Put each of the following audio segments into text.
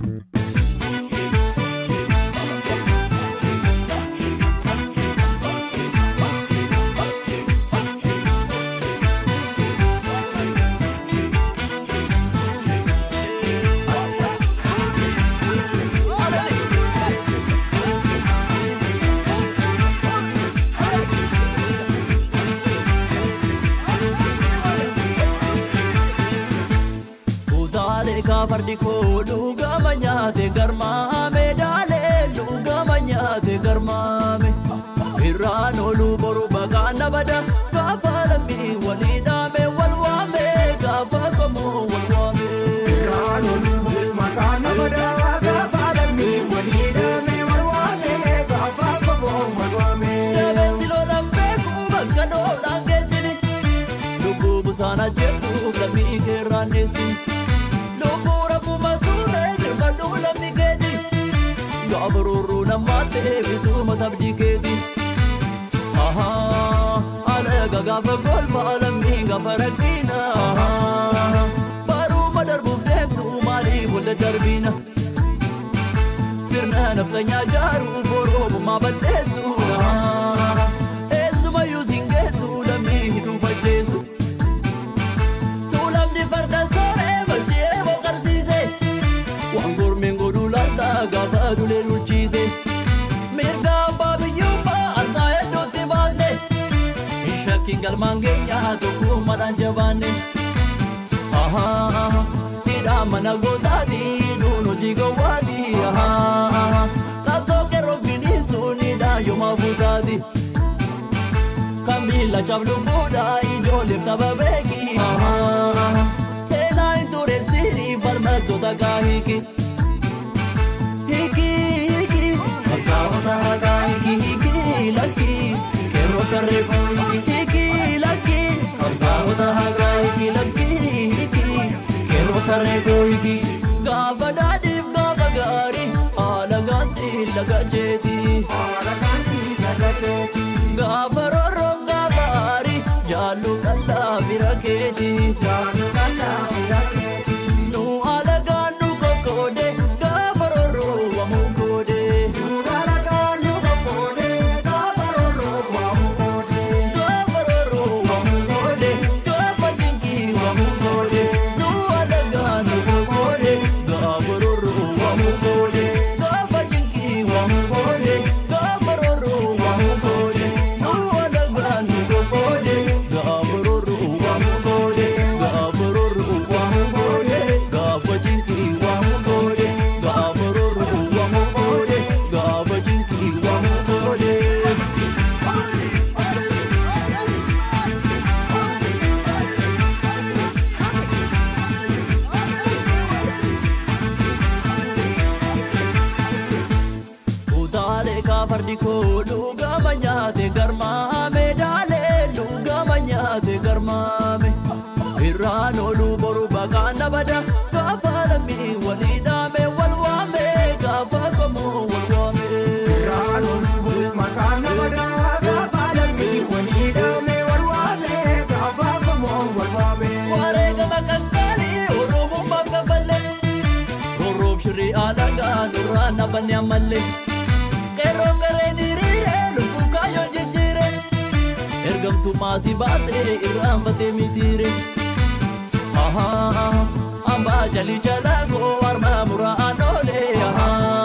Mm-hmm. Utaalee kaafardi koo dhugama nyaate garmaame daalee dhugama nyaate garmaame irraan ooluu boru baqaan na bada gaafa lammii walii dhaame wal waame gaafa qomoo wal waame. Dabeessi lolaan beeku bakka lolaan geessini lubbuu busaana jettu lammii keerraan deessini rorroo namaatti eebbisuma tabdii keeti. Alaga gaafa golba lammii gaafa rakkina baruma darbuuf deemtu maaliif wal darbina. Sirna naftanyaa jaaru Shakkiin galmaan keenyaa tokkummaadhaan jabaanne. Hidhaa mana gootaati hidhuun hojii gowwaati. Qabsoo qeerroo finiinsuun hidhaa yoomaa fuutaati. Kan miila cablubuudha ijoolleef tapha beeki. Seenaa hin tureessini falmattoota gaahiki. Koo hiki. Gaafa daadhiif gaafa gaarii haala gaasii laga jeeti. Gaafa rorroon gaafa aarii jaallu dhallaa bira keeti. Koo dhugama nyaate garmaame daalee dhugama nyaate garmaame irraan ooluu boru baqaan na bada gaafa lammii walii dhaame wal waame gaafa qomoo wal waame. Wareegama qaqqaalii oromummaaf kafalle rorroof shirrii alagaa nurraa nabanne ammallee gamtu masi baasee irraa amba jali jala go war goo warmaa muraa aanoolee.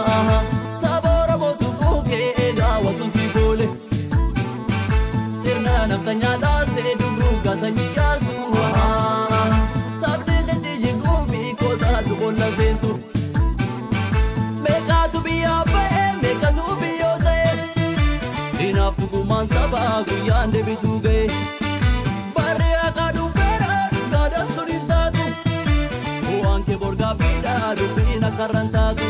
Tugumaan sabaa guyyaan deebituu ga'e barri haqaa dhufeera dhugaa dabsuun hin taatu bu'aan kee borgaa fiidha dubbiin akka irraan taatu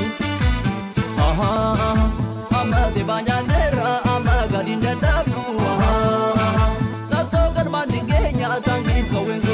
amma deebaa nyaanneerra amma gadiin dadhabnu qabsoo galmaan dingeenya tangiif kawween